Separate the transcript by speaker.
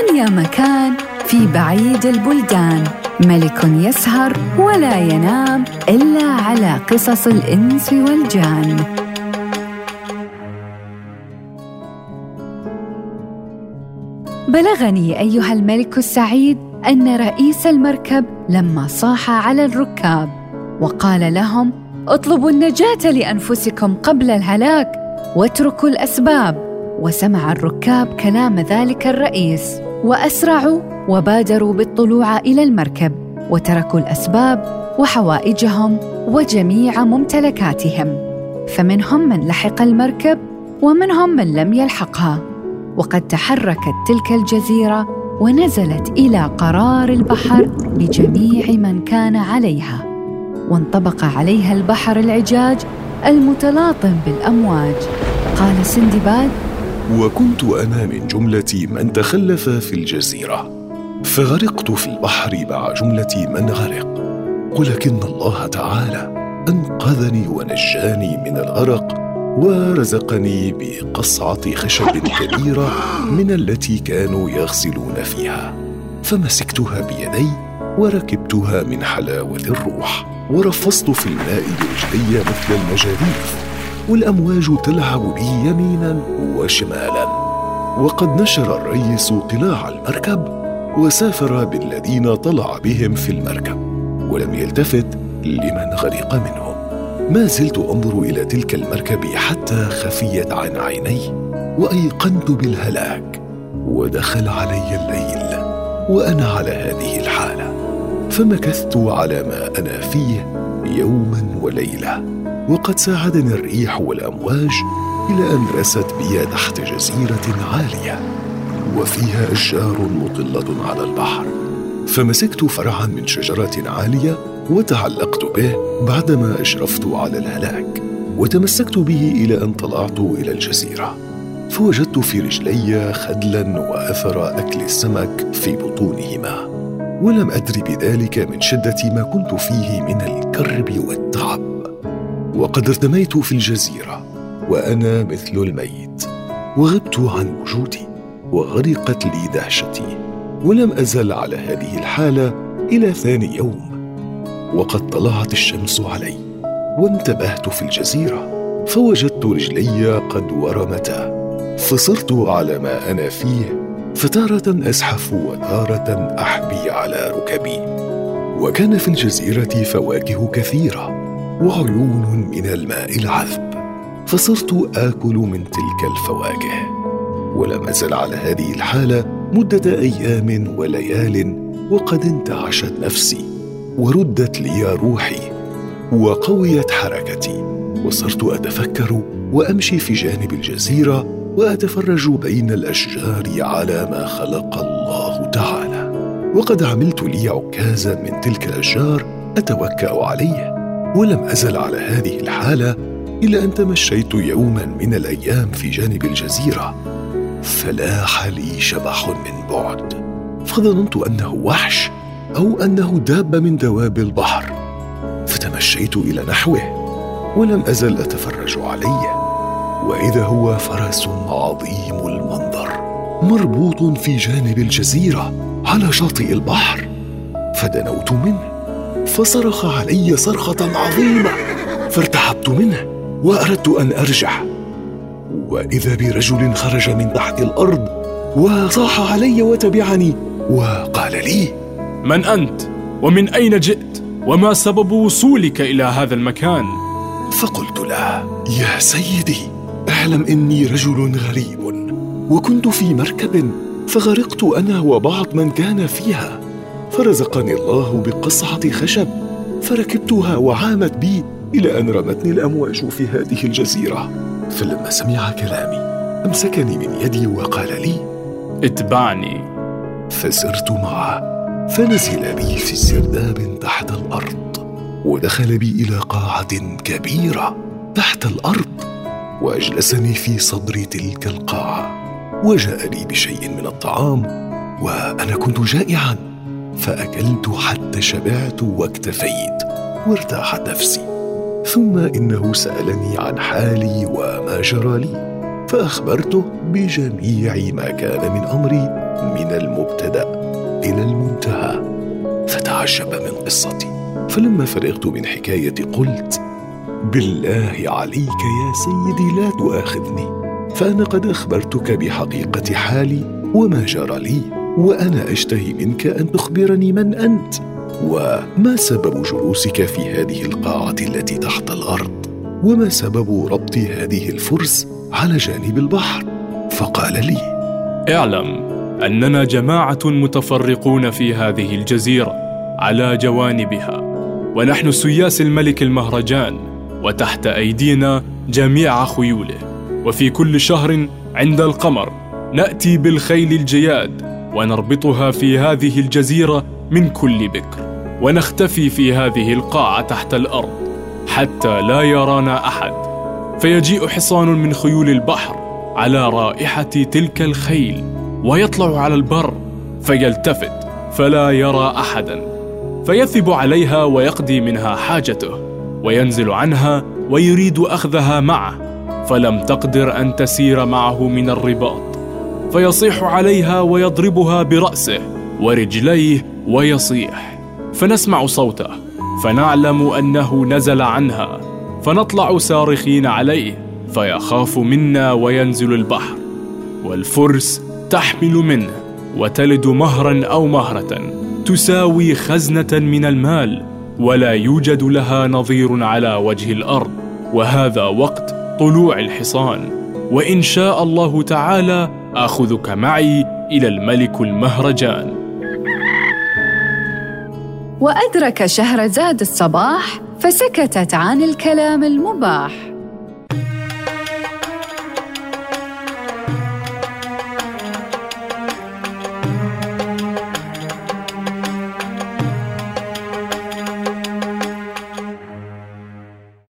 Speaker 1: كان يا مكان في بعيد البلدان؟ ملك يسهر ولا ينام إلا على قصص الإنس والجان. بلغني أيها الملك السعيد أن رئيس المركب لما صاح على الركاب وقال لهم اطلبوا النجاة لأنفسكم قبل الهلاك واتركوا الأسباب. وسمع الركاب كلام ذلك الرئيس. وأسرعوا وبادروا بالطلوع إلى المركب وتركوا الأسباب وحوائجهم وجميع ممتلكاتهم. فمنهم من لحق المركب ومنهم من لم يلحقها. وقد تحركت تلك الجزيرة ونزلت إلى قرار البحر بجميع من كان عليها. وانطبق عليها البحر العجاج المتلاطم بالأمواج. قال سندباد
Speaker 2: وكنت أنا من جملة من تخلف في الجزيرة فغرقت في البحر مع جملة من غرق. ولكن الله تعالى أنقذني ونجاني من الغرق ورزقني بقصعة خشب كبيرة من التي كانوا يغسلون فيها. فمسكتها بيدي وركبتها من حلاوة الروح ورفصت في الماء برجلي مثل المجاريف. والأمواج تلعب بي يمينا وشمالا. وقد نشر الريس قلاع المركب وسافر بالذين طلع بهم في المركب ولم يلتفت لمن غرق منهم. ما زلت أنظر إلى تلك المركب حتى خفيت عن عيني وأيقنت بالهلاك ودخل علي الليل وأنا على هذه الحالة. فمكثت على ما أنا فيه يوما وليلة. وقد ساعدني الريح والأمواج إلى أن رست بي تحت جزيرة عالية وفيها أشجار مطلة على البحر. فمسكت فرعا من شجرة عالية وتعلقت به بعدما أشرفت على الهلاك وتمسكت به إلى أن طلعت إلى الجزيرة. فوجدت في رجلي خدلا وأثر أكل السمك في بطونهما. ولم ادر بذلك من شدة ما كنت فيه من الكرب والتعب. وقد ارتميت في الجزيرة وأنا مثل الميت. وغبت عن وجودي وغرقت لي دهشتي. ولم أزل على هذه الحالة إلى ثاني يوم. وقد طلعت الشمس علي وانتبهت في الجزيرة فوجدت رجلي قد ورمتا. فصرت على ما أنا فيه فتارة أزحف وتارة أحبي على ركبي. وكان في الجزيرة فواكه كثيرة وعيون من الماء العذب. فصرت آكل من تلك الفواكه. ولم أزل على هذه الحالة مدة أيام وليال وقد انتعشت نفسي. وردت لي روحي. وقويت حركتي. وصرت أتفكر وأمشي في جانب الجزيرة وأتفرج بين الأشجار على ما خلق الله تعالى. وقد عملت لي عكازا من تلك الأشجار أتوكأ عليه. ولم أزل على هذه الحالة إلى أن تمشيت يوما من الأيام في جانب الجزيرة. فلاح لي شبح من بعد. فظننت أنه وحش أو أنه دابه من دواب البحر. فتمشيت إلى نحوه ولم أزل أتفرج عليه. وإذا هو فرس عظيم المنظر مربوط في جانب الجزيرة على شاطئ البحر. فدنوت منه. فصرخ علي صرخة عظيمة فارتحبت منه وأردت أن أرجع. وإذا برجل خرج من تحت الأرض وصاح علي وتبعني وقال لي
Speaker 3: من أنت؟ ومن أين جئت؟ وما سبب وصولك إلى هذا المكان؟
Speaker 2: فقلت له يا سيدي أعلم إني رجل غريب وكنت في مركب فغرقت أنا وبعض من كان فيها. فرزقني الله بقصعة خشب فركبتها وعامت بي إلى أن رمتني الأمواج في هذه الجزيرة. فلما سمع كلامي أمسكني من يدي وقال لي
Speaker 3: اتبعني.
Speaker 2: فسرت معه فنزل بي في سرداب تحت الأرض ودخل بي إلى قاعة كبيرة تحت الأرض وأجلسني في صدر تلك القاعة وجاء لي بشيء من الطعام وأنا كنت جائعا. فأكلت حتى شبعت واكتفيت وارتاحت نفسي. ثم إنه سألني عن حالي وما جرى لي فأخبرته بجميع ما كان من أمري من المبتدأ إلى المنتهى. فتعجب من قصتي. فلما فرغت من حكايتي قلت بالله عليك يا سيدي لا تؤاخذني. فأنا قد أخبرتك بحقيقة حالي وما جرى لي. وأنا أشتهي منك أن تخبرني من أنت وما سبب جلوسك في هذه القاعة التي تحت الأرض؟ وما سبب ربط هذه الفرس على جانب البحر؟ فقال لي
Speaker 3: اعلم أننا جماعة متفرقون في هذه الجزيرة على جوانبها ونحن سياس الملك المهرجان وتحت أيدينا جميع خيوله وفي كل شهر عند القمر نأتي بالخيل الجياد ونربطها في هذه الجزيرة من كل بكر ونختفي في هذه القاعة تحت الأرض حتى لا يرانا أحد. فيجيء حصان من خيول البحر على رائحة تلك الخيل ويطلع على البر فيلتفت فلا يرى أحدا. فيثب عليها ويقضي منها حاجته وينزل عنها ويريد أخذها معه فلم تقدر أن تسير معه من الرباط. فيصيح عليها ويضربها برأسه ورجليه ويصيح. فنسمع صوته فنعلم أنه نزل عنها فنطلع صارخين عليه فيخاف منا وينزل البحر. والفرس تحمل منه وتلد مهرا أو مهرة تساوي خزنة من المال ولا يوجد لها نظير على وجه الأرض. وهذا وقت طلوع الحصان. وإن شاء الله تعالى آخذك معي إلى الملك المهرجان.
Speaker 1: وأدرك شهرزاد الصباح فسكتت عن الكلام المباح.